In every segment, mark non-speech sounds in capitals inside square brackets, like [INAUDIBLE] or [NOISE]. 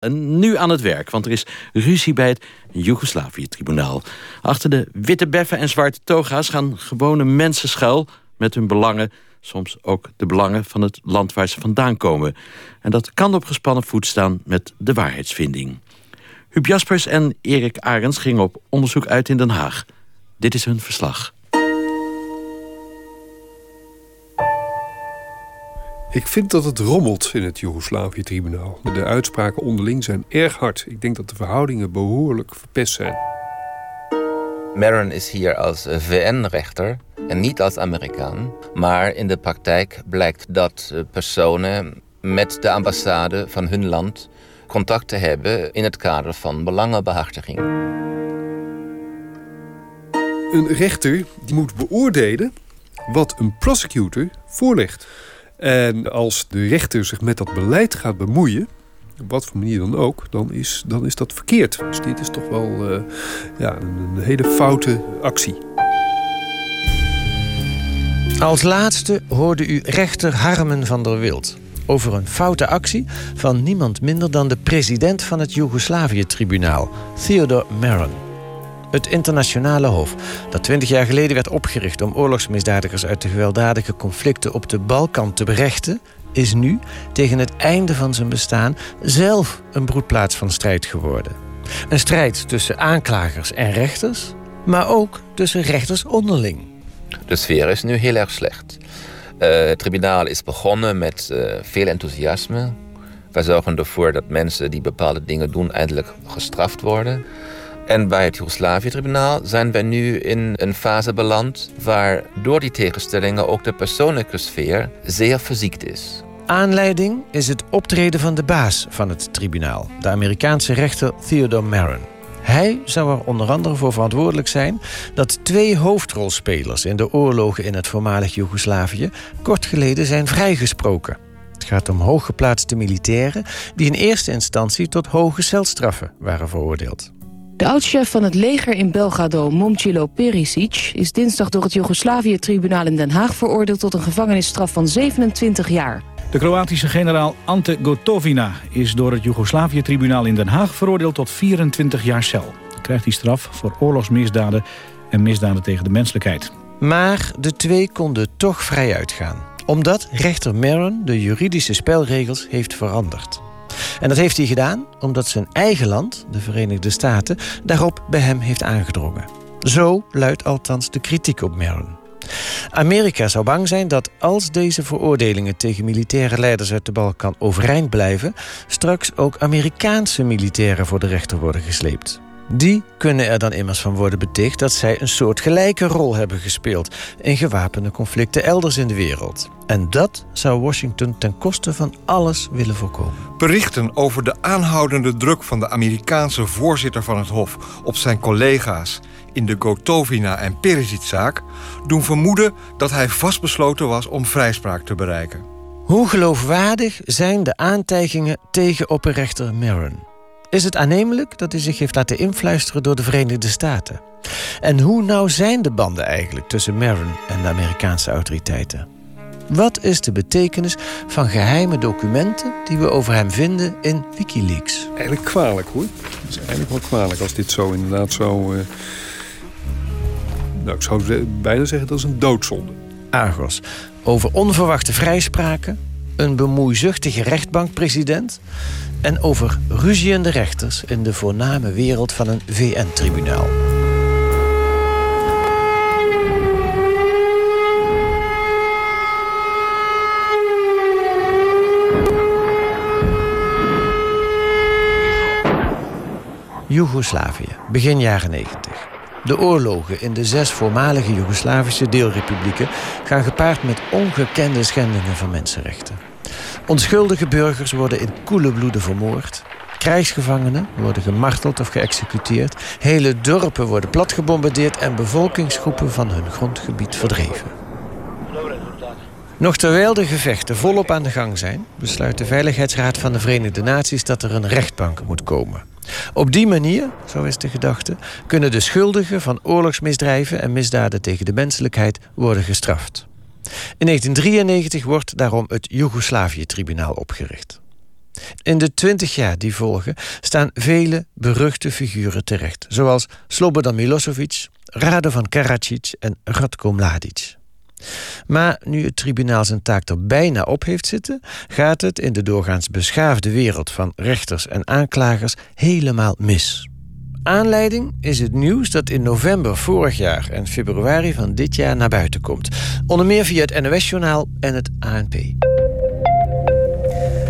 En nu aan het werk, want er is ruzie bij het Joegoslavië-tribunaal. Achter de witte beffen en zwarte toga's gaan gewone mensen schuil... met hun belangen, soms ook de belangen van het land waar ze vandaan komen. En dat kan op gespannen voet staan met de waarheidsvinding. Huub Jaspers en Erik Arends gingen op onderzoek uit in Den Haag. Dit is hun verslag. Ik vind dat het rommelt in het Joegoslavië-tribunaal. De uitspraken onderling zijn erg hard. Ik denk dat de verhoudingen behoorlijk verpest zijn. Maron is hier als VN-rechter en niet als Amerikaan. Maar in de praktijk blijkt dat personen met de ambassade van hun land contacten hebben in het kader van belangenbehartiging. Een rechter die moet beoordelen wat een prosecutor voorlegt. En als de rechter zich met dat beleid gaat bemoeien, op wat voor manier dan ook, dan is, dan is dat verkeerd. Dus dit is toch wel uh, ja, een hele foute actie. Als laatste hoorde u rechter Harmen van der Wild over een foute actie van niemand minder dan de president van het Joegoslavië-tribunaal, Theodor Meron. Het internationale hof, dat twintig jaar geleden werd opgericht om oorlogsmisdadigers uit de gewelddadige conflicten op de Balkan te berechten, is nu, tegen het einde van zijn bestaan, zelf een broedplaats van strijd geworden. Een strijd tussen aanklagers en rechters, maar ook tussen rechters onderling. De sfeer is nu heel erg slecht. Uh, het tribunaal is begonnen met uh, veel enthousiasme. Wij zorgen ervoor dat mensen die bepaalde dingen doen eindelijk gestraft worden. En bij het Joegoslavië-tribunaal zijn we nu in een fase beland waar door die tegenstellingen ook de persoonlijke sfeer zeer verziekt is. Aanleiding is het optreden van de baas van het tribunaal, de Amerikaanse rechter Theodore Maron. Hij zou er onder andere voor verantwoordelijk zijn dat twee hoofdrolspelers in de oorlogen in het voormalig Joegoslavië kort geleden zijn vrijgesproken. Het gaat om hooggeplaatste militairen die in eerste instantie tot hoge celstraffen waren veroordeeld. De oudchef van het leger in Belgrado, Momcilo Perisic... is dinsdag door het Joegoslavië-tribunaal in Den Haag veroordeeld... tot een gevangenisstraf van 27 jaar. De Kroatische generaal Ante Gotovina is door het Joegoslavië-tribunaal in Den Haag veroordeeld tot 24 jaar cel. Hij krijgt die straf voor oorlogsmisdaden en misdaden tegen de menselijkheid. Maar de twee konden toch vrij uitgaan. Omdat rechter Maron de juridische spelregels heeft veranderd. En dat heeft hij gedaan omdat zijn eigen land, de Verenigde Staten, daarop bij hem heeft aangedrongen. Zo luidt althans de kritiek op Maron. Amerika zou bang zijn dat als deze veroordelingen tegen militaire leiders uit de Balkan overeind blijven, straks ook Amerikaanse militairen voor de rechter worden gesleept. Die kunnen er dan immers van worden beticht dat zij een soortgelijke rol hebben gespeeld in gewapende conflicten elders in de wereld. En dat zou Washington ten koste van alles willen voorkomen. Berichten over de aanhoudende druk van de Amerikaanse voorzitter van het Hof op zijn collega's in de Gotovina en Perisic-zaak doen vermoeden dat hij vastbesloten was om vrijspraak te bereiken. Hoe geloofwaardig zijn de aantijgingen tegen opperrechter Maron? Is het aannemelijk dat hij zich heeft laten influisteren door de Verenigde Staten? En hoe nauw zijn de banden eigenlijk tussen Maron en de Amerikaanse autoriteiten? Wat is de betekenis van geheime documenten die we over hem vinden in Wikileaks? Eigenlijk kwalijk hoor. Het is eigenlijk wel kwalijk als dit zo inderdaad zo. Uh... Nou, ik zou bijna zeggen dat is een doodzonde. Argos. Over onverwachte vrijspraken, een bemoeizuchtige rechtbankpresident en over ruziende rechters in de voorname wereld van een VN-tribunaal. Joegoslavië, begin jaren 90. De oorlogen in de zes voormalige Joegoslavische deelrepublieken gaan gepaard met ongekende schendingen van mensenrechten. Onschuldige burgers worden in koele bloeden vermoord. Krijgsgevangenen worden gemarteld of geëxecuteerd. Hele dorpen worden platgebombardeerd en bevolkingsgroepen van hun grondgebied verdreven. Nog terwijl de gevechten volop aan de gang zijn, besluit de Veiligheidsraad van de Verenigde Naties dat er een rechtbank moet komen. Op die manier, zo is de gedachte, kunnen de schuldigen van oorlogsmisdrijven en misdaden tegen de menselijkheid worden gestraft. In 1993 wordt daarom het Joegoslavië-tribunaal opgericht. In de twintig jaar die volgen staan vele beruchte figuren terecht, zoals Slobodan Milosevic, Radovan Karadzic en Radko Mladic. Maar nu het tribunaal zijn taak er bijna op heeft zitten, gaat het in de doorgaans beschaafde wereld van rechters en aanklagers helemaal mis. Aanleiding is het nieuws dat in november vorig jaar en februari van dit jaar naar buiten komt. Onder meer via het NOS-journaal en het ANP.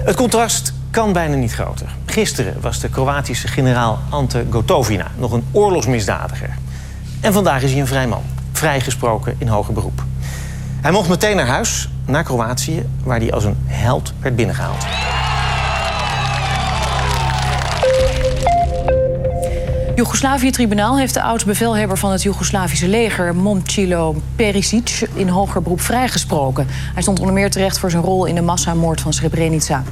Het contrast kan bijna niet groter. Gisteren was de Kroatische generaal Ante Gotovina nog een oorlogsmisdadiger. En vandaag is hij een vrij man, vrijgesproken in hoger beroep. Hij mocht meteen naar huis, naar Kroatië, waar hij als een held werd binnengehaald. Joegoslavië-tribunaal heeft de oud-bevelhebber van het Joegoslavische leger, Momcilo Perisic, in hoger beroep vrijgesproken. Hij stond onder meer terecht voor zijn rol in de massamoord van Srebrenica.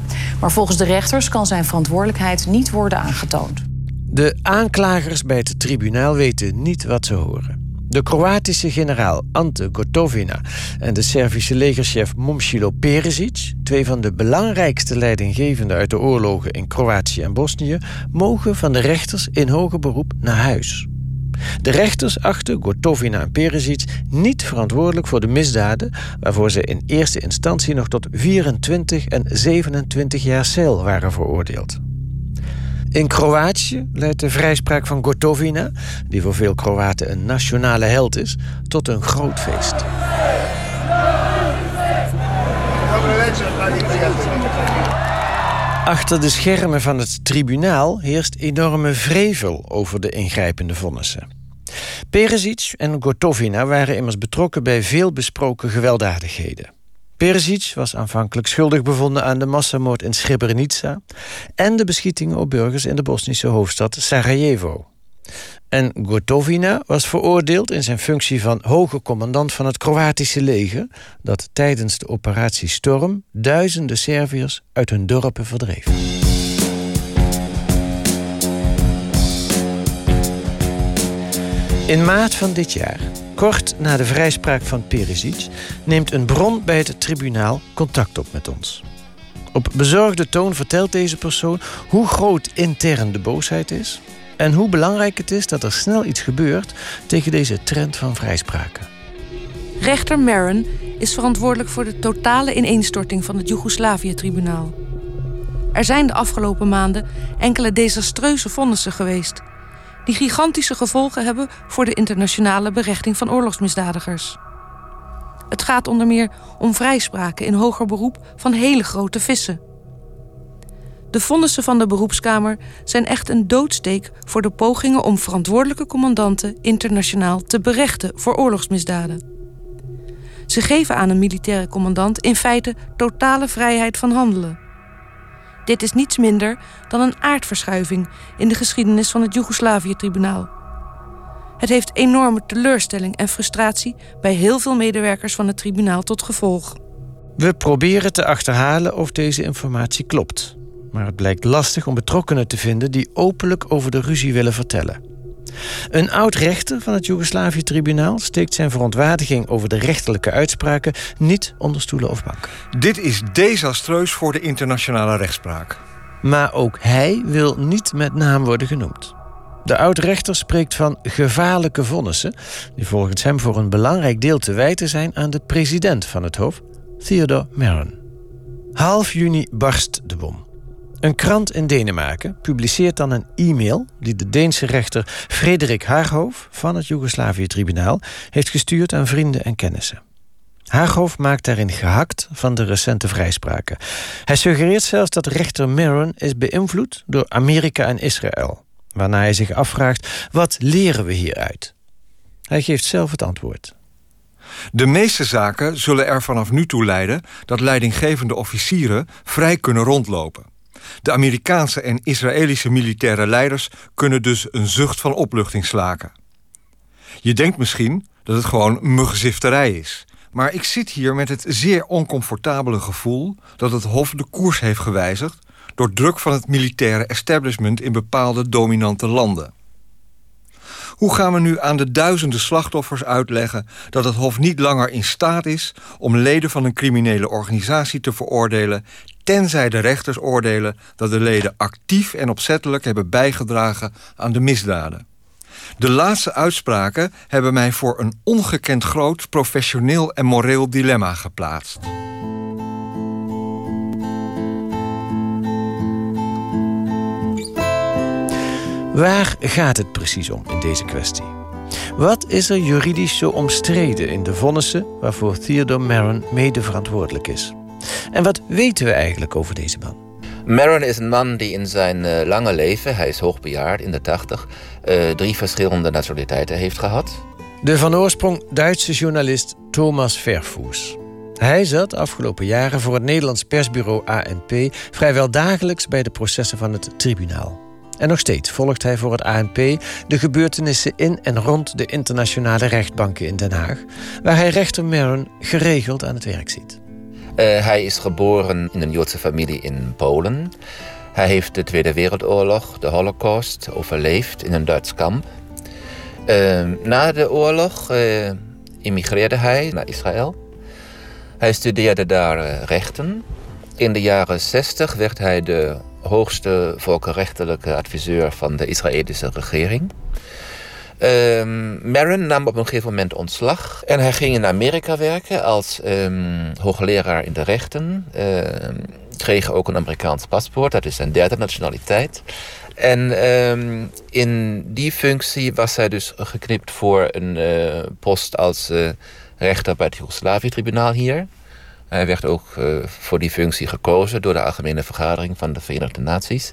Maar volgens de rechters kan zijn verantwoordelijkheid niet worden aangetoond. De aanklagers bij het tribunaal weten niet wat ze horen. De Kroatische generaal Ante Gotovina en de Servische legerchef Momcilo Perisic, twee van de belangrijkste leidinggevenden uit de oorlogen in Kroatië en Bosnië, mogen van de rechters in hoger beroep naar huis. De rechters achten Gotovina en Perisic niet verantwoordelijk voor de misdaden waarvoor ze in eerste instantie nog tot 24 en 27 jaar cel waren veroordeeld. In Kroatië leidt de vrijspraak van Gotovina, die voor veel Kroaten een nationale held is, tot een groot feest. Achter de schermen van het tribunaal heerst enorme vrevel over de ingrijpende vonnissen. Perisic en Gotovina waren immers betrokken bij veel besproken gewelddadigheden. Perisic was aanvankelijk schuldig bevonden aan de massamoord in Srebrenica en de beschietingen op burgers in de Bosnische hoofdstad Sarajevo. En Gotovina was veroordeeld in zijn functie van hoge commandant van het Kroatische leger, dat tijdens de operatie Storm duizenden Serviërs uit hun dorpen verdreef. In maart van dit jaar Kort na de vrijspraak van Perisic neemt een bron bij het tribunaal contact op met ons. Op bezorgde toon vertelt deze persoon hoe groot intern de boosheid is en hoe belangrijk het is dat er snel iets gebeurt tegen deze trend van vrijspraken. Rechter Maron is verantwoordelijk voor de totale ineenstorting van het Joegoslavië-tribunaal. Er zijn de afgelopen maanden enkele desastreuze vonnissen geweest die gigantische gevolgen hebben voor de internationale berechting van oorlogsmisdadigers. Het gaat onder meer om vrijspraken in hoger beroep van hele grote vissen. De vonnissen van de beroepskamer zijn echt een doodsteek voor de pogingen om verantwoordelijke commandanten internationaal te berechten voor oorlogsmisdaden. Ze geven aan een militaire commandant in feite totale vrijheid van handelen. Dit is niets minder dan een aardverschuiving in de geschiedenis van het Joegoslavië-tribunaal. Het heeft enorme teleurstelling en frustratie bij heel veel medewerkers van het tribunaal tot gevolg. We proberen te achterhalen of deze informatie klopt. Maar het blijkt lastig om betrokkenen te vinden die openlijk over de ruzie willen vertellen. Een oud-rechter van het Joegoslavië-tribunaal steekt zijn verontwaardiging over de rechterlijke uitspraken niet onder stoelen of banken. Dit is desastreus voor de internationale rechtspraak. Maar ook hij wil niet met naam worden genoemd. De oud-rechter spreekt van gevaarlijke vonnissen, die volgens hem voor een belangrijk deel te wijten zijn aan de president van het Hof, Theodor Meron. Half juni barst de bom. Een krant in Denemarken publiceert dan een e-mail die de Deense rechter Frederik Haarhof van het Joegoslavië-tribunaal heeft gestuurd aan vrienden en kennissen. Haarhof maakt daarin gehakt van de recente vrijspraken. Hij suggereert zelfs dat rechter Miron is beïnvloed door Amerika en Israël, waarna hij zich afvraagt: wat leren we hieruit? Hij geeft zelf het antwoord. De meeste zaken zullen er vanaf nu toe leiden dat leidinggevende officieren vrij kunnen rondlopen. De Amerikaanse en Israëlische militaire leiders kunnen dus een zucht van opluchting slaken. Je denkt misschien dat het gewoon muggenzifterij is. Maar ik zit hier met het zeer oncomfortabele gevoel dat het Hof de koers heeft gewijzigd door druk van het militaire establishment in bepaalde dominante landen. Hoe gaan we nu aan de duizenden slachtoffers uitleggen dat het Hof niet langer in staat is om leden van een criminele organisatie te veroordelen tenzij de rechters oordelen dat de leden actief en opzettelijk hebben bijgedragen aan de misdaden. De laatste uitspraken hebben mij voor een ongekend groot professioneel en moreel dilemma geplaatst. Waar gaat het precies om in deze kwestie? Wat is er juridisch zo omstreden in de vonnissen waarvoor Theodore Maron mede verantwoordelijk is? En wat weten we eigenlijk over deze man? Maron is een man die in zijn uh, lange leven, hij is hoogbejaard in de tachtig, uh, drie verschillende nationaliteiten heeft gehad. De van oorsprong Duitse journalist Thomas Verfoes. Hij zat afgelopen jaren voor het Nederlands persbureau ANP vrijwel dagelijks bij de processen van het tribunaal. En nog steeds volgt hij voor het ANP de gebeurtenissen in en rond de internationale rechtbanken in Den Haag, waar hij rechter Maron geregeld aan het werk ziet. Uh, hij is geboren in een Joodse familie in Polen. Hij heeft de Tweede Wereldoorlog, de Holocaust, overleefd in een Duits kamp. Uh, na de oorlog uh, immigreerde hij naar Israël. Hij studeerde daar rechten. In de jaren 60 werd hij de hoogste volkenrechtelijke adviseur van de Israëlische regering. Um, Maron nam op een gegeven moment ontslag en hij ging in Amerika werken als um, hoogleraar in de rechten. Uh, kreeg ook een Amerikaans paspoort, dat is zijn derde nationaliteit. En in die functie was hij dus geknipt voor een uh, post als uh, rechter bij het Joegoslavië-tribunaal hier. Hij werd ook uh, voor die functie gekozen door de Algemene Vergadering van de Verenigde Naties.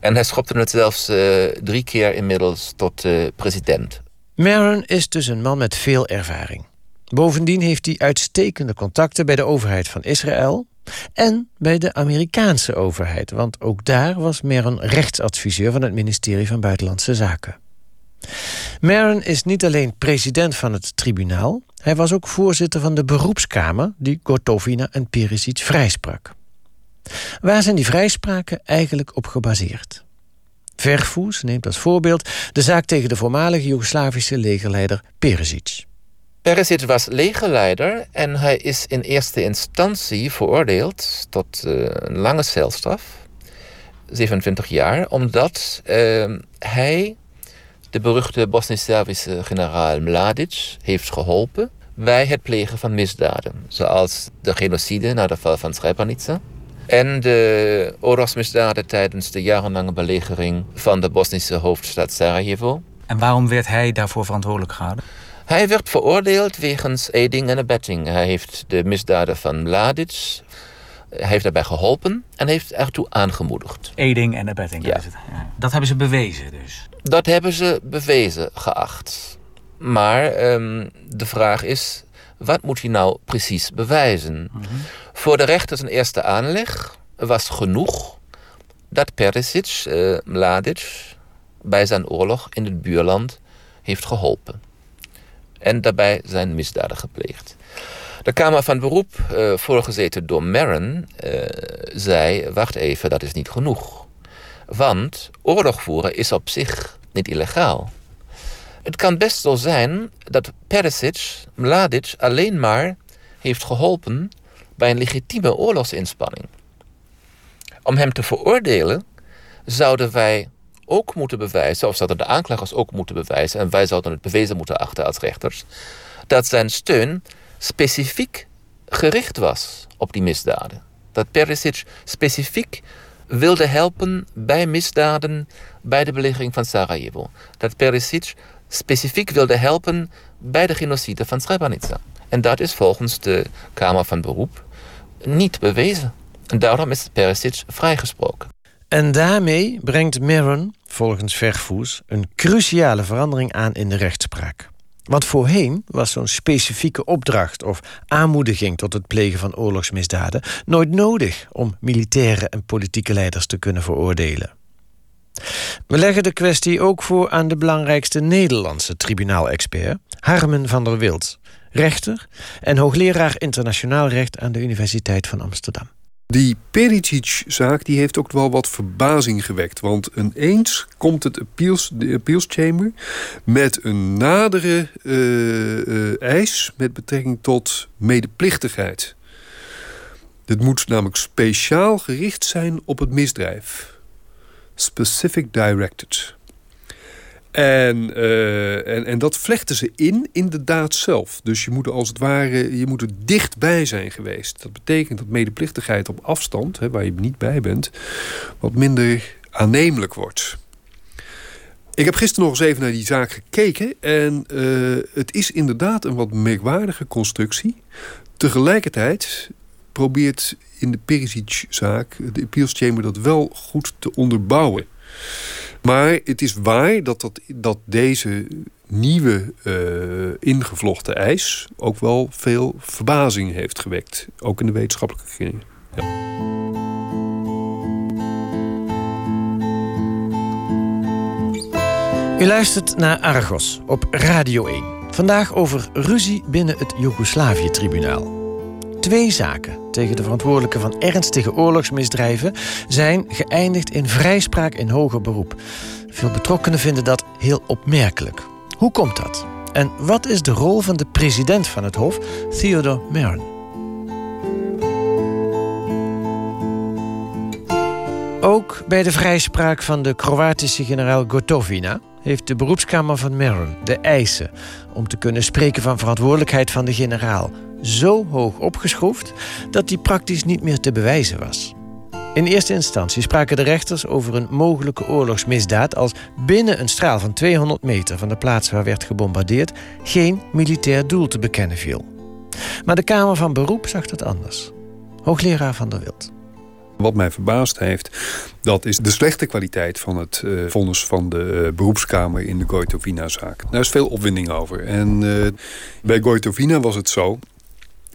En hij schopte het zelfs uh, drie keer inmiddels tot uh, president. Maron is dus een man met veel ervaring. Bovendien heeft hij uitstekende contacten bij de overheid van Israël en bij de Amerikaanse overheid, want ook daar was Maron rechtsadviseur van het ministerie van Buitenlandse Zaken. Maron is niet alleen president van het tribunaal, hij was ook voorzitter van de beroepskamer die Gotovina en Perisic vrijsprak. Waar zijn die vrijspraken eigenlijk op gebaseerd? Vervoes neemt als voorbeeld de zaak tegen de voormalige Joegoslavische legerleider Perisic. Perisic was legerleider en hij is in eerste instantie veroordeeld tot uh, een lange celstraf, 27 jaar, omdat uh, hij de beruchte Bosnisch-Servische generaal Mladic heeft geholpen bij het plegen van misdaden, zoals de genocide na de val van Srebrenica en de oorlogsmisdaden tijdens de jarenlange belegering van de Bosnische hoofdstad Sarajevo. En waarom werd hij daarvoor verantwoordelijk gehouden? Hij werd veroordeeld wegens aiding en abetting. Hij heeft de misdaden van Mladic hij heeft daarbij geholpen en heeft ertoe aangemoedigd. Aiding en abetting, ja. is het. Ja. Dat hebben ze bewezen dus? Dat hebben ze bewezen geacht. Maar um, de vraag is, wat moet hij nou precies bewijzen? Mm -hmm. Voor de rechter zijn eerste aanleg was genoeg dat Perisic, uh, Mladic, bij zijn oorlog in het buurland heeft geholpen. En daarbij zijn misdaden gepleegd. De Kamer van Beroep, uh, voorgezeten door Maron, uh, zei: Wacht even, dat is niet genoeg. Want oorlog voeren is op zich niet illegaal. Het kan best zo zijn dat Perisic Mladic alleen maar heeft geholpen bij een legitieme oorlogsinspanning. Om hem te veroordelen zouden wij ook moeten bewijzen, of zouden de aanklagers ook moeten bewijzen, en wij zouden het bewezen moeten achten als rechters, dat zijn steun specifiek gericht was op die misdaden. Dat Perisic specifiek wilde helpen bij misdaden bij de belegering van Sarajevo. Dat Perisic specifiek wilde helpen bij de genocide van Srebrenica. En dat is volgens de Kamer van Beroep niet bewezen. En daarom is Perisic vrijgesproken. En daarmee brengt Maron, volgens Vervoes, een cruciale verandering aan in de rechtspraak. Want voorheen was zo'n specifieke opdracht of aanmoediging tot het plegen van oorlogsmisdaden nooit nodig om militaire en politieke leiders te kunnen veroordelen. We leggen de kwestie ook voor aan de belangrijkste Nederlandse tribunaalexpert, Harmen van der Wild, rechter en hoogleraar internationaal recht aan de Universiteit van Amsterdam. Die Pericic-zaak heeft ook wel wat verbazing gewekt. Want ineens komt het appeals, de appeals chamber met een nadere uh, uh, eis met betrekking tot medeplichtigheid. Dit moet namelijk speciaal gericht zijn op het misdrijf. Specific directed. En, uh, en, en dat vlechten ze in, in de daad zelf. Dus je moet er als het ware je moet er dichtbij zijn geweest. Dat betekent dat medeplichtigheid op afstand, hè, waar je niet bij bent, wat minder aannemelijk wordt. Ik heb gisteren nog eens even naar die zaak gekeken. En uh, het is inderdaad een wat merkwaardige constructie. Tegelijkertijd probeert in de Perisic-zaak de appeals chamber dat wel goed te onderbouwen. Maar het is waar dat, dat, deze nieuwe uh, ingevlochten eis ook wel veel verbazing heeft gewekt. Ook in de wetenschappelijke kringen. Ja. U luistert naar Argos op Radio 1. Vandaag over ruzie binnen het Joegoslavië-tribunaal. Twee zaken tegen de verantwoordelijken van ernstige oorlogsmisdrijven zijn geëindigd in vrijspraak in hoger beroep. Veel betrokkenen vinden dat heel opmerkelijk. Hoe komt dat? En wat is de rol van de president van het Hof, Theodor Meron? Ook bij de vrijspraak van de Kroatische generaal Gotovina heeft de beroepskamer van Meron de eisen om te kunnen spreken van verantwoordelijkheid van de generaal zo hoog opgeschroefd dat die praktisch niet meer te bewijzen was. In eerste instantie spraken de rechters over een mogelijke oorlogsmisdaad als binnen een straal van 200 meter van de plaats waar werd gebombardeerd geen militair doel te bekennen viel. Maar de Kamer van Beroep zag dat anders. Hoogleraar van der Wild. Wat mij verbaasd heeft, dat is de slechte kwaliteit van het uh, vonnis van de uh, beroepskamer in de Goitovina-zaak. Daar is veel opwinding over. En uh, bij Goitovina was het zo.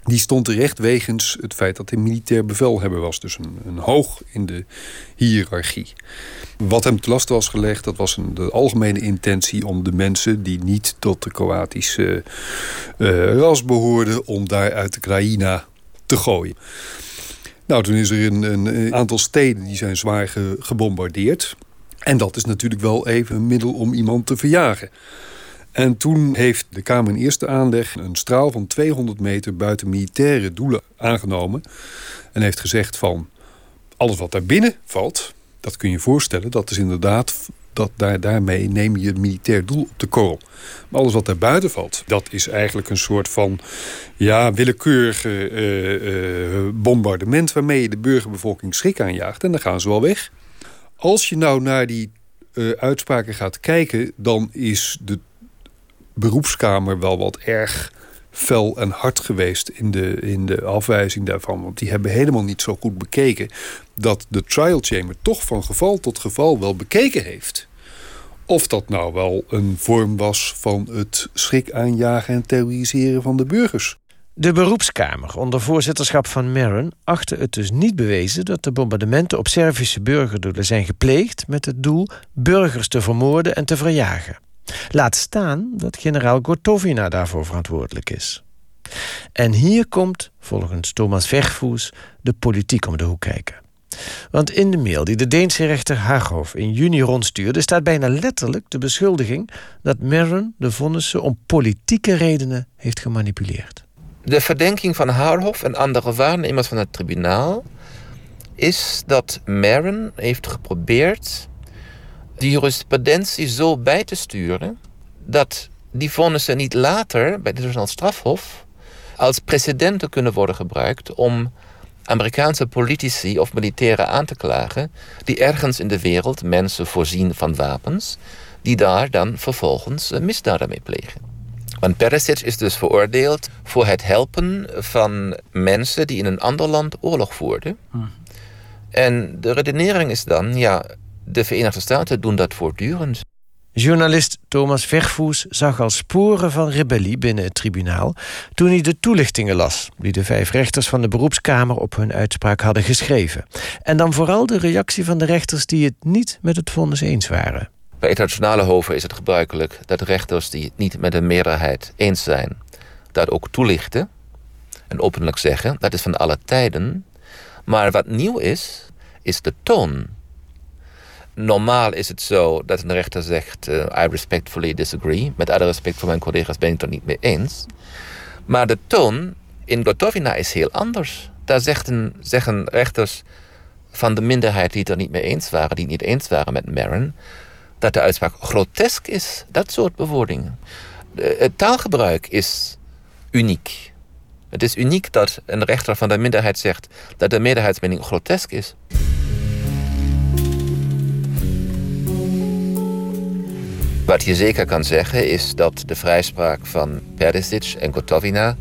Die stond terecht wegens het feit dat hij militair bevelhebber was. Dus een, een hoog in de hiërarchie. Wat hem te last was gelegd, dat was een, de algemene intentie om de mensen die niet tot de Kroatische ras behoorden, om daar uit de Krajina te gooien. Nou, toen is er een, een aantal steden die zijn zwaar ge, gebombardeerd. En dat is natuurlijk wel even een middel om iemand te verjagen. En toen heeft de Kamer in eerste aanleg een straal van 200 meter buiten militaire doelen aangenomen. En heeft gezegd van alles wat daar binnen valt, dat kun je voorstellen, dat is inderdaad dat daar, daarmee neem je militair doel op de korrel. Maar alles wat daar buiten valt, dat is eigenlijk een soort van ja, willekeurige uh, uh, bombardement waarmee je de burgerbevolking schrik aanjaagt. En dan gaan ze wel weg. Als je nou naar die uh, uitspraken gaat kijken, dan is de beroepskamer wel wat erg fel en hard geweest in de, in de afwijzing daarvan. Want die hebben helemaal niet zo goed bekeken dat de trial chamber toch van geval tot geval wel bekeken heeft. Of dat nou wel een vorm was van het schrik aanjagen en terroriseren van de burgers. De beroepskamer onder voorzitterschap van Maron achtte het dus niet bewezen dat de bombardementen op Servische burgerdoelen zijn gepleegd met het doel burgers te vermoorden en te verjagen. Laat staan dat generaal Gotovina daarvoor verantwoordelijk is. En hier komt, volgens Thomas Vervoes, de politiek om de hoek kijken. Want in de mail die de Deense rechter Haghoff in juni rondstuurde, staat bijna letterlijk de beschuldiging dat Merron de vonnissen om politieke redenen heeft gemanipuleerd. De verdenking van Haghoff en andere waarnemers van het tribunaal is dat Merron heeft geprobeerd die jurisprudentie zo bij te sturen dat die vonnissen niet later bij het internationaal strafhof als precedenten kunnen worden gebruikt om Amerikaanse politici of militairen aan te klagen die ergens in de wereld mensen voorzien van wapens, die daar dan vervolgens misdaden mee plegen. Want Perisic is dus veroordeeld voor het helpen van mensen die in een ander land oorlog voerden. Hmm. En de redenering is dan, ja, de Verenigde Staten doen dat voortdurend. Journalist Thomas Vervoes zag al sporen van rebellie binnen het tribunaal toen hij de toelichtingen las die de vijf rechters van de beroepskamer op hun uitspraak hadden geschreven. En dan vooral de reactie van de rechters die het niet met het vonnis eens waren. Bij internationale hoven is het gebruikelijk dat rechters die het niet met de meerderheid eens zijn, dat ook toelichten en openlijk zeggen. Dat is van alle tijden. Maar wat nieuw is, is de toon normaal is het zo dat een rechter zegt: uh, I respectfully disagree. Met alle respect voor mijn collega's ben ik het er niet mee eens. Maar de toon in Gotovina is heel anders. Daar zeggen, zeggen rechters van de minderheid die het er niet mee eens waren, die het niet eens waren met Maron, dat de uitspraak grotesk is. Dat soort bewoordingen. Het taalgebruik is uniek. Het is uniek dat een rechter van de minderheid zegt dat de meerderheidsmening grotesk is. Wat je zeker kan zeggen is dat de vrijspraak van Perisic en Gotovina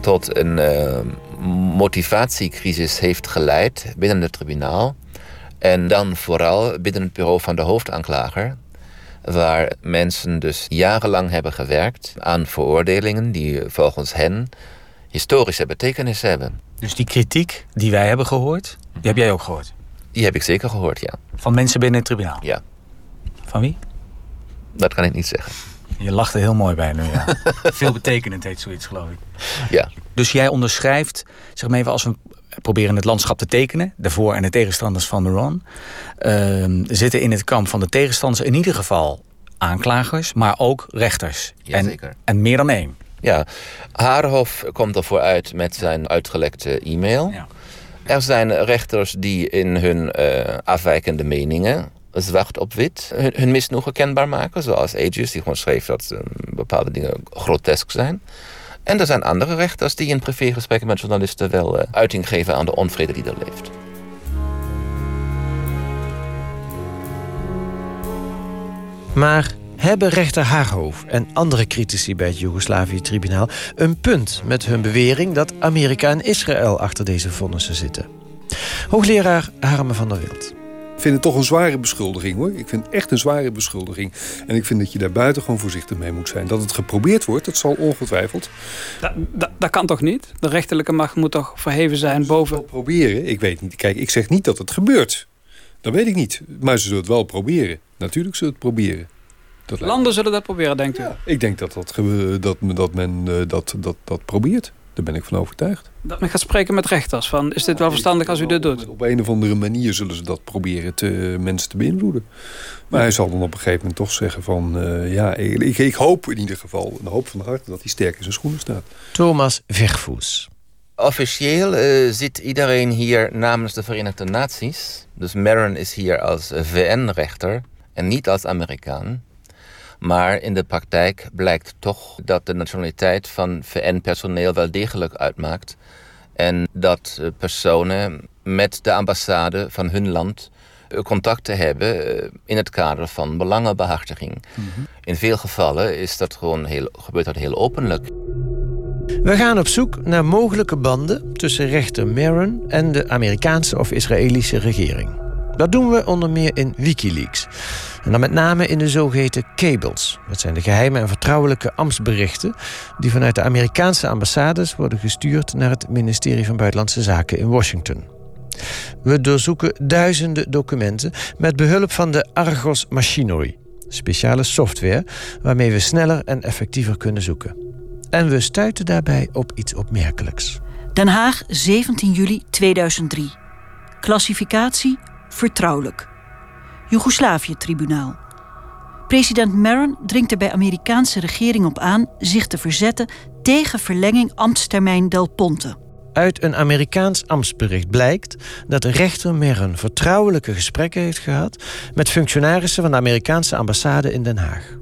tot een uh, motivatiecrisis heeft geleid binnen het tribunaal. En dan vooral binnen het bureau van de hoofdaanklager, waar mensen dus jarenlang hebben gewerkt aan veroordelingen die volgens hen historische betekenis hebben. Dus die kritiek die wij hebben gehoord, die heb jij ook gehoord? Die heb ik zeker gehoord, ja. Van mensen binnen het tribunaal? Ja. Van wie? Dat kan ik niet zeggen. Je lacht er heel mooi bij nu, ja. [LAUGHS] Veel betekenend heet zoiets, geloof ik. Ja. Dus jij onderschrijft, zeg maar even als we proberen het landschap te tekenen... de voor- en de tegenstanders van Meron... Uh, zitten in het kamp van de tegenstanders in ieder geval aanklagers... maar ook rechters. Jazeker. En, en meer dan één. Ja, Haarhof komt ervoor uit met zijn uitgelekte e-mail. Ja. Er zijn rechters die in hun uh, afwijkende meningen zwart op wit hun, hun misnoegen kenbaar maken. Zoals Aegis, die gewoon schreef dat uh, bepaalde dingen grotesk zijn. En er zijn andere rechters die in privégesprekken met journalisten wel uh, uiting geven aan de onvrede die er leeft. Maar hebben rechter Haarhof en andere critici bij het Joegoslavië-tribunaal een punt met hun bewering dat Amerika en Israël achter deze vonnissen zitten? Hoogleraar Harme van der Wild. Ik vind het toch een zware beschuldiging hoor. Ik vind het echt een zware beschuldiging. En ik vind dat je daar buiten gewoon voorzichtig mee moet zijn. Dat het geprobeerd wordt, dat zal ongetwijfeld. Dat, kan toch niet? De rechterlijke macht moet toch verheven zijn boven. Proberen, ik weet niet. Kijk, ik zeg niet dat het gebeurt. Dat weet ik niet. Maar ze zullen het wel proberen. Natuurlijk zullen het proberen. Dat Landen zullen dat proberen, denkt u? Ja, ik denk dat, dat, dat, dat men dat, dat, dat probeert. Daar ben ik van overtuigd. Dat men gaat spreken met rechters. Van, is dit wel verstandig als u dit doet? Op een of andere manier zullen ze dat proberen te, mensen te beïnvloeden. Maar hij zal dan op een gegeven moment toch zeggen van... Uh, ja, ik, ik, hoop in ieder geval, een hoop van harte... dat hij sterk in zijn schoenen staat. Thomas Vervoes. Officieel uh, zit iedereen hier namens de Verenigde Naties. Dus Maron is hier als VN-rechter en niet als Amerikaan. Maar in de praktijk blijkt toch dat de nationaliteit van VN-personeel wel degelijk uitmaakt. En dat personen met de ambassade van hun land contacten hebben in het kader van belangenbehartiging. Mm -hmm. In veel gevallen is dat gewoon heel, gebeurt dat heel openlijk. We gaan op zoek naar mogelijke banden tussen rechter Maron en de Amerikaanse of Israëlische regering. Dat doen we onder meer in Wikileaks. En dan met name in de zogeheten cables. Dat zijn de geheime en vertrouwelijke ambtsberichten... die vanuit de Amerikaanse ambassades worden gestuurd... naar het ministerie van Buitenlandse Zaken in Washington. We doorzoeken duizenden documenten... met behulp van de Argos Machinery. Speciale software waarmee we sneller en effectiever kunnen zoeken. En we stuiten daarbij op iets opmerkelijks. Den Haag, 17 juli 2003. Klassificatie vertrouwelijk. Joegoslavië-tribunaal. President Maron dringt er bij Amerikaanse regering op aan zich te verzetten tegen verlenging ambtstermijn Del Ponte. Uit een Amerikaans ambtsbericht blijkt dat rechter Maron vertrouwelijke gesprekken heeft gehad met functionarissen van de Amerikaanse ambassade in Den Haag.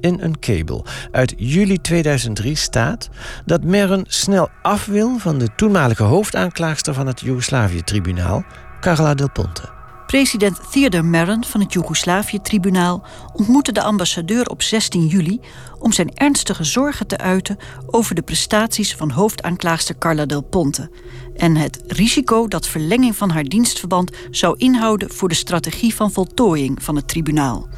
In een kabel uit juli 2003 staat dat Maron snel af wil van de toenmalige hoofdaanklaagster van het Joegoslavië-tribunaal, Carla Del Ponte. President Theodor Maron van het Joegoslavië-tribunaal ontmoette de ambassadeur op 16 juli om zijn ernstige zorgen te uiten over de prestaties van hoofdaanklaagster Carla Del Ponte en het risico dat verlenging van haar dienstverband zou inhouden voor de strategie van voltooiing van het tribunaal.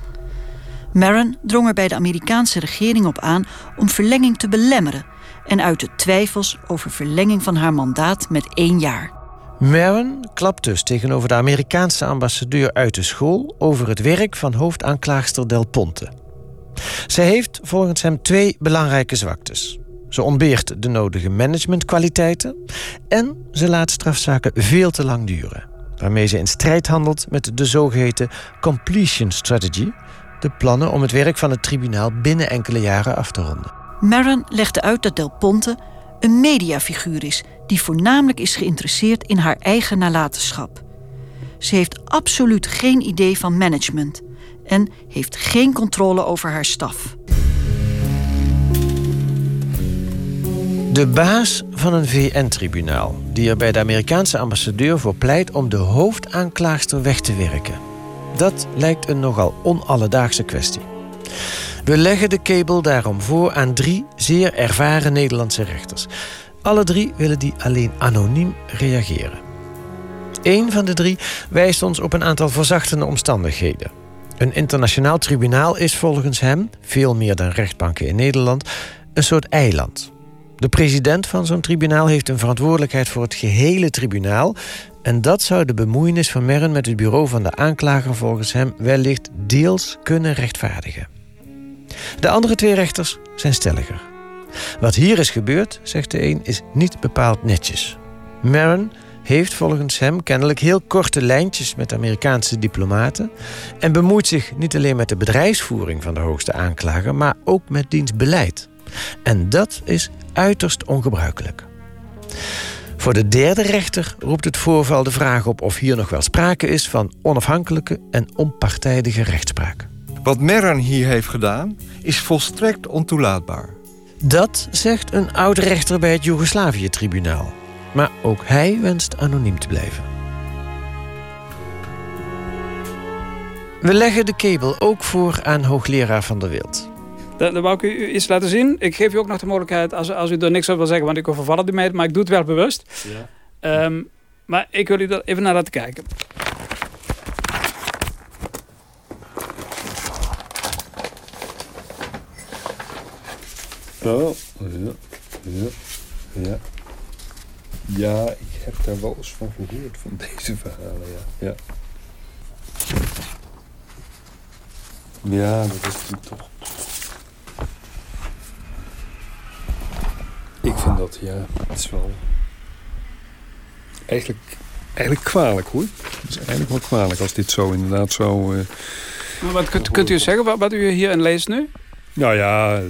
Maron drong er bij de Amerikaanse regering op aan om verlenging te belemmeren en uitte twijfels over verlenging van haar mandaat met één jaar. Maron klapt dus tegenover de Amerikaanse ambassadeur uit de school over het werk van hoofdaanklaagster Del Ponte. Zij heeft volgens hem twee belangrijke zwaktes. Ze ontbeert de nodige managementkwaliteiten en ze laat strafzaken veel te lang duren, waarmee ze in strijd handelt met de zogeheten completion strategy, de plannen om het werk van het tribunaal binnen enkele jaren af te ronden. Maron legde uit dat Del Ponte een mediafiguur is die voornamelijk is geïnteresseerd in haar eigen nalatenschap. Ze heeft absoluut geen idee van management en heeft geen controle over haar staf. De baas van een VN-tribunaal, die er bij de Amerikaanse ambassadeur voor pleit om de hoofdaanklaagster weg te werken. Dat lijkt een nogal onalledaagse kwestie. We leggen de kabel daarom voor aan drie zeer ervaren Nederlandse rechters. Alle drie willen die alleen anoniem reageren. Eén van de drie wijst ons op een aantal verzachtende omstandigheden. Een internationaal tribunaal is volgens hem, veel meer dan rechtbanken in Nederland, een soort eiland. De president van zo'n tribunaal heeft een verantwoordelijkheid voor het gehele tribunaal. En dat zou de bemoeienis van Merren met het bureau van de aanklager volgens hem wellicht deels kunnen rechtvaardigen. De andere twee rechters zijn stelliger. Wat hier is gebeurd, zegt de een, is niet bepaald netjes. Merren heeft volgens hem kennelijk heel korte lijntjes met Amerikaanse diplomaten en bemoeit zich niet alleen met de bedrijfsvoering van de hoogste aanklager, maar ook met diens beleid. En dat is uiterst ongebruikelijk. Voor de derde rechter roept het voorval de vraag op of hier nog wel sprake is van onafhankelijke en onpartijdige rechtspraak. Wat Merran hier heeft gedaan is volstrekt ontoelaatbaar. Dat zegt een oude rechter bij het Joegoslavië-tribunaal. Maar ook hij wenst anoniem te blijven. We leggen de kabel ook voor aan hoogleraar Van der Wild. Dat wou ik u iets laten zien. Ik geef u ook nog de mogelijkheid, als, als u er niks over wil zeggen, want ik overval het u mee, maar ik doe het wel bewust. Ja. Um, maar ik wil u er even naar laten kijken. Oh, ja, ja, ja. Ja, ik heb daar wel eens van gehoord, van [LAUGHS] deze verhalen, ja. Ja, ja dat is natuurlijk toch... Ik vind dat, ja, het is wel... Eigenlijk, eigenlijk kwalijk, hoor. Het is eigenlijk wel kwalijk als dit zo inderdaad zo... Uh, maar wat kunt, kunt u zeggen wat, wat u hierin leest nu? Nou ja, uh,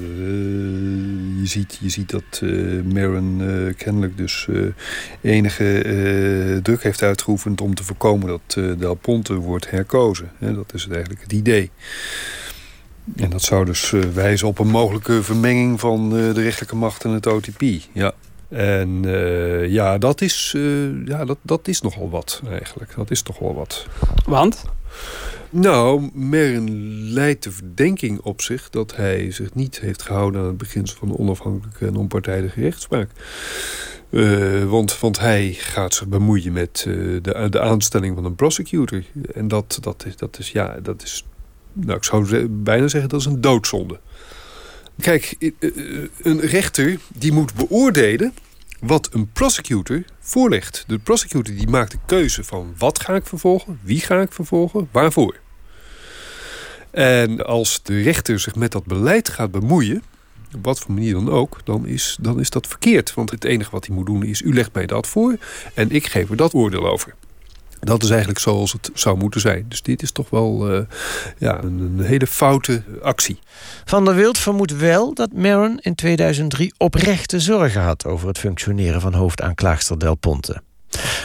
je, ziet, je ziet dat uh, Maron uh, kennelijk dus enige druk heeft uitgeoefend... om te voorkomen dat Del Ponte wordt herkozen. Dat is eigenlijk het idee. En dat zou dus wijzen op een mogelijke vermenging van de rechterlijke macht en het OTP. Ja. En ja, dat is, ja dat, dat is nogal wat eigenlijk. Dat is toch wel wat. Want? Nou, Merren leidt de verdenking op zich dat hij zich niet heeft gehouden aan het beginsel van de onafhankelijke en onpartijdige rechtspraak. Uh, want, want hij gaat zich bemoeien met uh, de, de aanstelling van een prosecutor. En dat, dat, is, dat is, ja, dat is, nou, ik zou bijna zeggen, dat is een doodzonde. Kijk, een rechter die moet beoordelen wat een prosecutor voorlegt. De prosecutor die maakt de keuze van wat ga ik vervolgen, wie ga ik vervolgen, waarvoor. En als de rechter zich met dat beleid gaat bemoeien, op wat voor manier dan ook, dan is, dan is dat verkeerd. Want het enige wat hij moet doen is, u legt mij dat voor en ik geef er dat oordeel over. Dat is eigenlijk zoals het zou moeten zijn. Dus dit is toch wel uh, ja, een, een, hele foute actie. Van der Wild vermoedt wel dat Maron in 2003 oprechte zorgen had... over het functioneren van hoofdaanklaagster Del Ponte.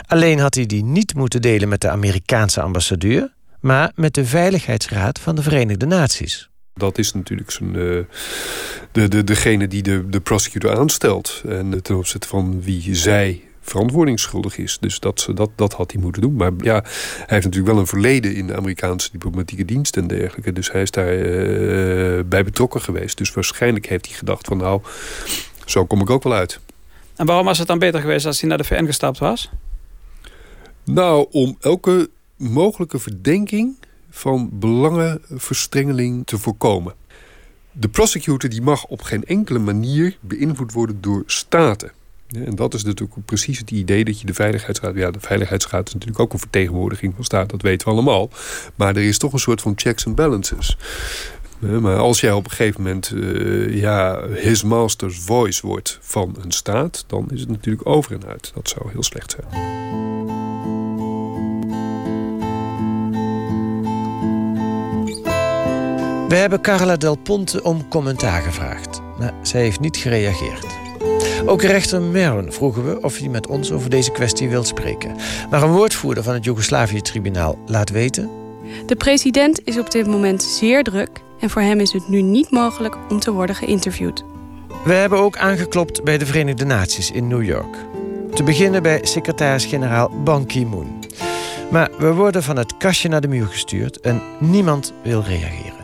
Alleen had hij die niet moeten delen met de Amerikaanse ambassadeur... maar met de Veiligheidsraad van de Verenigde Naties. Dat is natuurlijk zijn, uh, de, de, degene die de, de prosecutor aanstelt. En ten opzichte van wie zij verantwoordingsschuldig is. Dus dat, dat, dat had hij moeten doen. Maar ja, hij heeft natuurlijk wel een verleden in de Amerikaanse diplomatieke dienst en dergelijke. Dus hij is daar uh, bij betrokken geweest. Dus waarschijnlijk heeft hij gedacht van nou, zo kom ik ook wel uit. En waarom was het dan beter geweest als hij naar de VN gestapt was? Nou, om elke mogelijke verdenking van belangenverstrengeling te voorkomen. De prosecutor die mag op geen enkele manier beïnvloed worden door staten. En dat is natuurlijk precies het idee dat je de Veiligheidsraad... Ja, de Veiligheidsraad is natuurlijk ook een vertegenwoordiging van staat, dat weten we allemaal. Maar er is toch een soort van checks and balances. Maar als jij op een gegeven moment uh, ja, his master's voice wordt van een staat... dan is het natuurlijk over en uit. Dat zou heel slecht zijn. We hebben Carla Del Ponte om commentaar gevraagd. Maar zij heeft niet gereageerd. Ook rechter Meron vroegen we of hij met ons over deze kwestie wil spreken. Maar een woordvoerder van het Joegoslavië-tribunaal laat weten... De president is op dit moment zeer druk... en voor hem is het nu niet mogelijk om te worden geïnterviewd. We hebben ook aangeklopt bij de Verenigde Naties in New York. Te beginnen bij secretaris-generaal Ban Ki-moon. Maar we worden van het kastje naar de muur gestuurd en niemand wil reageren.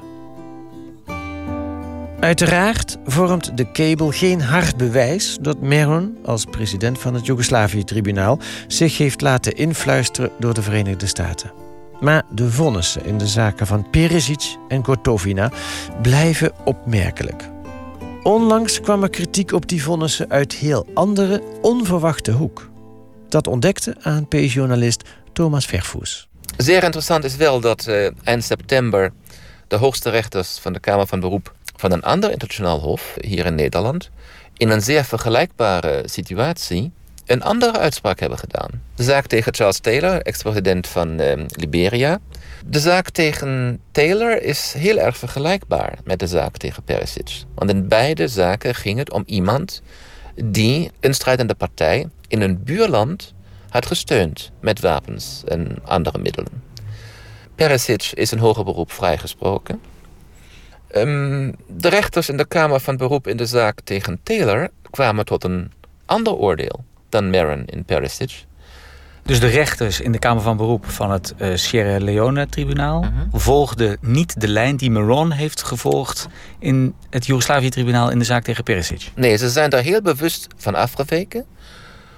Uiteraard vormt de kabel geen hard bewijs dat Meron, als president van het Joegoslavië-tribunaal, zich heeft laten influisteren door de Verenigde Staten. Maar de vonnissen in de zaken van Perisic en Gotovina blijven opmerkelijk. Onlangs kwam er kritiek op die vonnissen uit heel andere, onverwachte hoek. Dat ontdekte ANP-journalist Thomas Vervoes. Zeer interessant is wel dat uh, eind september de hoogste rechters van de Kamer van Beroep van een ander internationaal hof hier in Nederland in een zeer vergelijkbare situatie een andere uitspraak hebben gedaan. De zaak tegen Charles Taylor, ex-president van uh, Liberia. De zaak tegen Taylor is heel erg vergelijkbaar met de zaak tegen Perisic. Want in beide zaken ging het om iemand die een strijdende partij in een buurland had gesteund met wapens en andere middelen. Perisic is in hoger beroep vrijgesproken. Um, de rechters in de Kamer van Beroep in de zaak tegen Taylor kwamen tot een ander oordeel dan Maron in Perisic. Dus de rechters in de Kamer van Beroep van het uh, Sierra Leone-tribunaal uh -huh. volgden niet de lijn die Meron heeft gevolgd in het Joegoslavië-tribunaal in de zaak tegen Perisic. Nee, ze zijn daar heel bewust van afgeweken.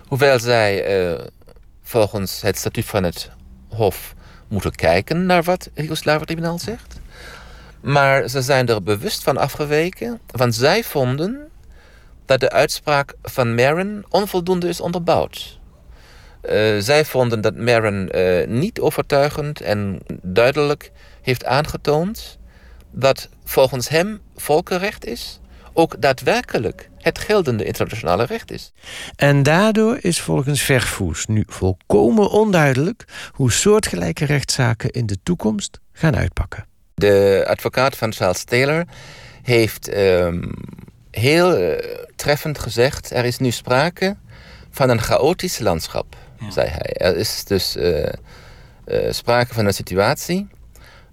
Hoewel zij uh, volgens het statuut van het Hof moeten kijken naar wat het Joegoslavië-tribunaal zegt. Maar ze zijn er bewust van afgeweken, want zij vonden dat de uitspraak van Maron onvoldoende is onderbouwd. Uh, zij vonden dat Maron uh, niet overtuigend en duidelijk heeft aangetoond dat volgens hem volkenrecht is, ook daadwerkelijk het geldende internationale recht is. En daardoor is volgens Vervoes nu volkomen onduidelijk hoe soortgelijke rechtszaken in de toekomst gaan uitpakken. De advocaat van Charles Taylor heeft um, heel uh, treffend gezegd: er is nu sprake van een chaotisch landschap, ja. zei hij. Er is dus uh, uh, sprake van een situatie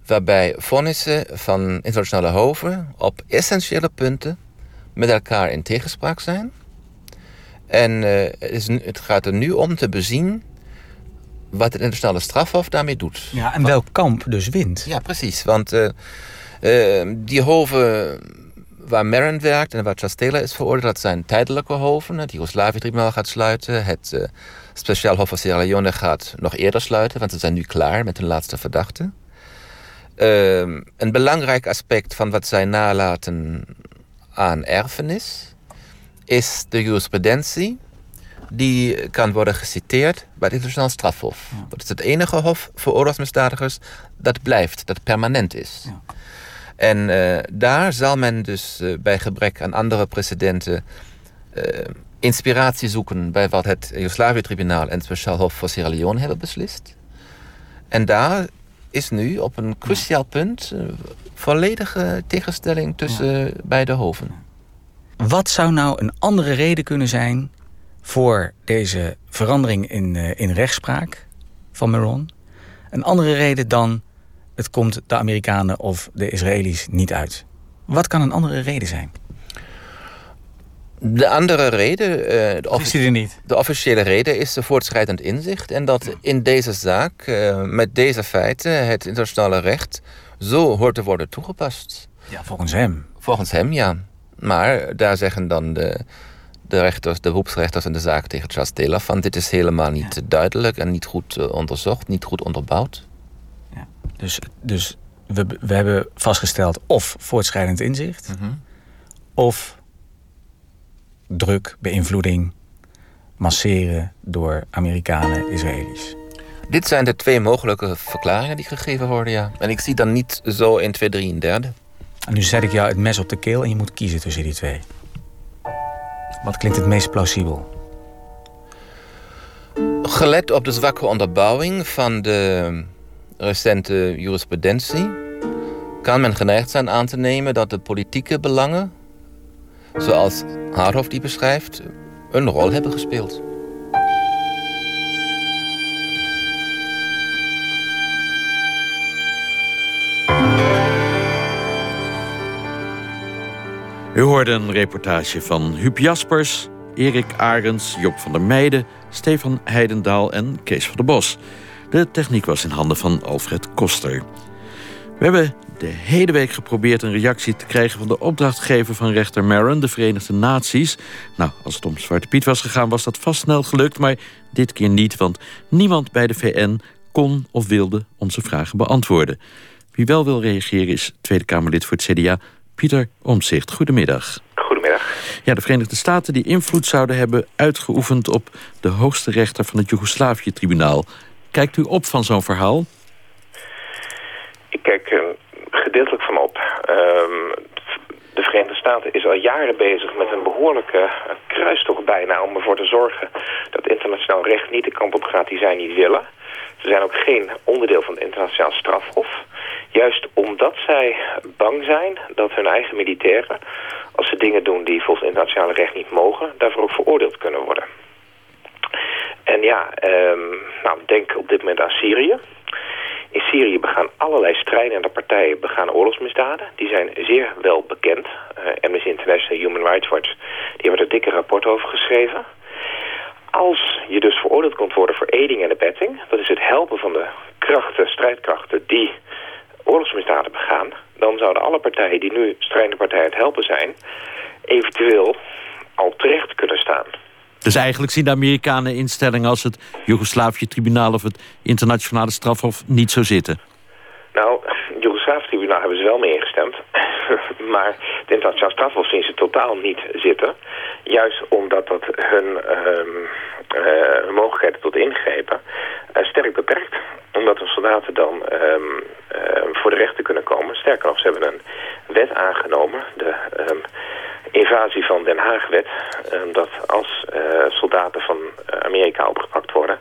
waarbij vonnissen van internationale hoven op essentiële punten met elkaar in tegenspraak zijn. En het, is, het gaat er nu om te bezien wat het internationale strafhof daarmee doet. Ja, en welk kamp dus wint. Ja, precies. Want uh, uh, die hoven waar Maron werkt en waar Chastela is veroordeeld... dat zijn tijdelijke hoven. Het Joegoslavië-tribunaal gaat sluiten. Het uh, Speciaal Hof van Sierra Leone gaat nog eerder sluiten... want ze zijn nu klaar met hun laatste verdachte. een belangrijk aspect van wat zij nalaten aan erfenis... is de jurisprudentie die kan worden geciteerd bij het internationaal strafhof. Ja. Dat is het enige hof voor oorlogsmisdadigers dat blijft, dat permanent is. Ja. En uh, daar zal men dus uh, bij gebrek aan andere precedenten uh, inspiratie zoeken bij wat het Joegoslavië-tribunaal en het Speciaal Hof voor Sierra Leone hebben beslist. En daar is nu op een cruciaal punt volledige tegenstelling tussen beide hoven. Wat zou nou een andere reden kunnen zijn voor deze verandering in, uh, in rechtspraak van Meron. Een andere reden dan het komt de Amerikanen of de Israëli's niet uit. Wat kan een andere reden zijn? De andere reden, uh, de, offici niet. de, officiële reden, is de voortschrijdend inzicht. En dat in deze zaak, uh, met deze feiten, het internationale recht zo hoort te worden toegepast. Ja, volgens hem. Volgens hem, ja. Maar daar zeggen dan de, de rechters, de beroepsrechters in de zaak tegen Charles Taylor van dit is helemaal niet ja. duidelijk en niet goed uh, onderzocht, niet goed onderbouwd. Ja. Dus, dus we, we hebben vastgesteld of voortschrijdend inzicht, mm -hmm. of druk, beïnvloeding, masseren door Amerikanen, Israëli's. Dit zijn de twee mogelijke verklaringen die gegeven worden, ja. En ik zie dan niet zo in 2, 3 en derde. En nu zet ik jou het mes op de keel en je moet kiezen tussen die twee. Wat klinkt het meest plausibel? Gelet op de zwakke onderbouwing van de recente jurisprudentie... kan men geneigd zijn aan te nemen dat de politieke belangen... zoals Haarhof die beschrijft... een rol hebben gespeeld. U hoorde een reportage van Huub Jaspers, Erik Arends, Job van der Meijden, Stefan Heidendaal en Kees van der Bos. De techniek was in handen van Alfred Koster. We hebben de hele week geprobeerd een reactie te krijgen van de opdrachtgever van rechter Maron, de Verenigde Naties. Nou, als het om Zwarte Piet was gegaan, was dat vast snel gelukt, maar dit keer niet, want niemand bij de VN kon of wilde onze vragen beantwoorden. Wie wel wil reageren is Tweede Kamerlid voor het CDA, Pieter Omzicht. Goedemiddag. Goedemiddag. Ja, de Verenigde Staten die invloed zouden hebben uitgeoefend op de hoogste rechter van het Joegoslavië-tribunaal. Kijkt u op van zo'n verhaal? Ik kijk er gedeeltelijk van op. Ehm, de Verenigde Staten is al jaren bezig met een behoorlijke kruistocht bijna... om ervoor te zorgen dat internationaal recht niet de kant op gaat die zij niet willen. Ze zijn ook geen onderdeel van het internationaal strafhof. Juist omdat zij bang zijn dat hun eigen militairen... als ze dingen doen die volgens internationaal recht niet mogen... daarvoor ook veroordeeld kunnen worden. En ja, um, nou, denk op dit moment aan Syrië. In Syrië begaan allerlei strijdende partijen begaan oorlogsmisdaden. Die zijn zeer wel bekend. Uh, Amnesty International, Human Rights Watch, die hebben er dikke rapport over geschreven. Als je dus veroordeeld kunt worden voor eding en abetting... dat is het helpen van de krachten, strijdkrachten die oorlogsmisdaden begaan... dan zouden alle partijen die nu strijdende partijen het helpen zijn... eventueel al terecht kunnen staan. Dus eigenlijk zien de Amerikanen instellingen als het Joegoslavië-tribunaal of het internationale strafhof niet zo zitten? Nou, het Joegoslavië-tribunaal hebben ze wel mee ingestemd. [LAUGHS] maar het internationaal strafhof zien ze totaal niet zitten. Juist omdat dat hun uh, mogelijkheden tot ingrepen uh, sterk beperkt. Omdat de soldaten dan um, voor de rechter kunnen komen. Sterker nog, ze hebben een wet aangenomen. De um, invasie van Den Haag-wet. dat als soldaten van Amerika opgepakt worden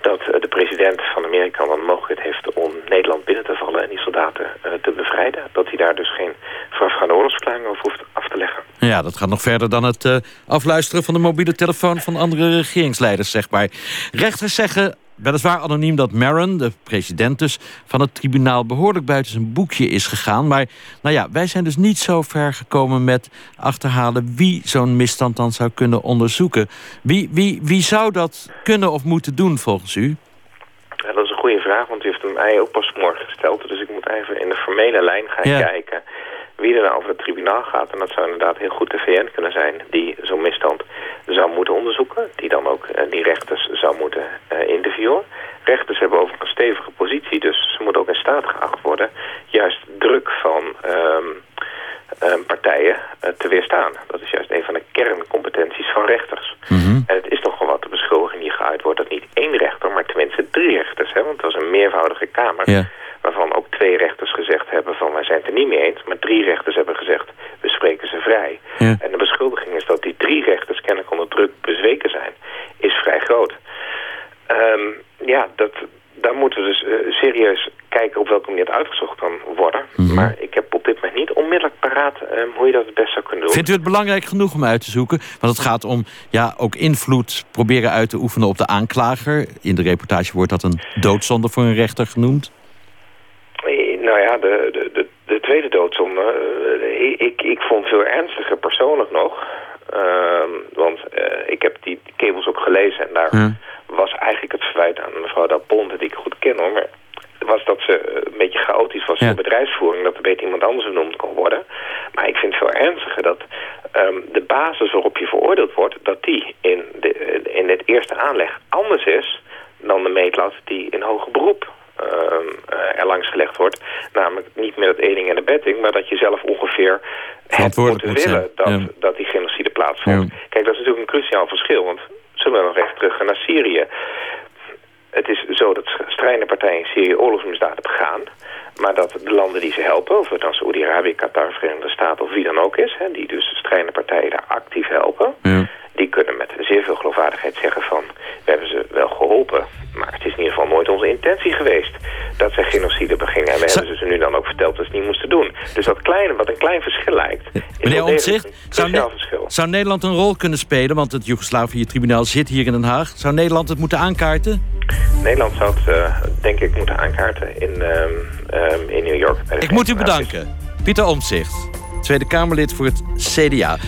dat de president van Amerika dan mogelijkheid heeft om Nederland binnen te vallen en die soldaten uh, te bevrijden. Dat hij daar dus geen voorafgaande oorlogsverklaring over hoeft af te leggen. Ja, dat gaat nog verder dan het afluisteren van de mobiele telefoon van andere regeringsleiders, zeg maar. Rechters zeggen weliswaar anoniem dat Maron, de president dus... van het tribunaal behoorlijk buiten zijn boekje is gegaan. Maar nou ja, wij zijn dus niet zo ver gekomen met achterhalen... wie zo'n misstand dan zou kunnen onderzoeken. Wie, wie, wie zou dat kunnen of moeten doen volgens u? Ja, dat is een goede vraag, want u heeft hem mij ook pas morgen gesteld. Dus ik moet even in de formele lijn gaan ja. kijken wie er nou over het tribunaal gaat. En dat zou inderdaad heel goed de VN kunnen zijn die zo'n misstand zou moeten onderzoeken. Die dan ook uh, die rechters zou moeten uh, interviewen. Rechters hebben overigens een stevige positie, dus ze moeten ook in staat geacht worden... juist druk van um, um, partijen uh, te weerstaan. Dat is juist een van de kerncompetenties van rechters. Mm -hmm. En het is nogal wat de beschuldiging die geuit wordt... dat niet één rechter, maar tenminste drie rechters... Hè, want het was een meervoudige kamer... Yeah waarvan ook twee rechters gezegd hebben van wij zijn het er niet mee eens. Maar drie rechters hebben gezegd we spreken ze vrij. Ja. En de beschuldiging is dat die drie rechters kennelijk onder druk bezweken zijn. Is vrij groot. Um, ja, dat, daar moeten we dus uh, serieus kijken op welke manier het uitgezocht kan worden. Mm -hmm. Maar ik heb op dit moment niet onmiddellijk paraat um, hoe je dat het best zou kunnen doen. Vindt u het belangrijk genoeg om uit te zoeken? Want het gaat om ja, ook invloed proberen uit te oefenen op de aanklager. In de reportage wordt dat een doodzonde voor een rechter genoemd. Nou ja, de, de, de, de tweede doodzonde, uh, ik, ik vond veel ernstiger persoonlijk nog. Uh, want uh, ik heb die kabels ook gelezen en daar ja. was eigenlijk het verwijt aan mevrouw Da Ponte, die ik goed ken hoor. Maar was dat ze een beetje chaotisch was ja. voor bedrijfsvoering, dat er beter iemand anders genoemd kon worden. Maar ik vind het veel ernstiger dat um, de basis waarop je veroordeeld wordt, dat die in, de, in het eerste aanleg anders is dan de meetlat die in hoger beroep er langs gelegd wordt. Namelijk niet met het eding en de betting, maar dat je zelf ongeveer hebt moeten willen dat, ja. dat die genocide plaatsvond. Ja. Kijk, dat is natuurlijk een cruciaal verschil, want zullen we nog even terug gaan naar Syrië. Het is zo dat strijdende partijen in Syrië oorlogsmisdaden begaan. Maar dat de landen die ze helpen, of het dan Saoedi-Arabië, Qatar, Verenigde Staten of wie dan ook is... Hè, die dus strijdende partijen daar actief helpen... Ja. die kunnen met zeer veel geloofwaardigheid zeggen van... We hebben ze wel geholpen. Maar het is in ieder geval nooit onze intentie geweest dat zij genocide begingen. En we hebben ze nu dan ook verteld dat ze het niet moesten doen. Dus dat kleine, wat een klein verschil lijkt... is Meneer Omtzigt, zou, cruciaal Ne- verschil. zou Nederland een rol kunnen spelen? Want het Joegoslavië-tribunaal zit hier in Den Haag. Zou Nederland het moeten aankaarten? Nederland zou het, eh, denk ik, moeten aankaarten in, ehm, ehm, in New York. Ik moet u bedanken. Pieter Omtzigt, Tweede Kamerlid voor het CDA.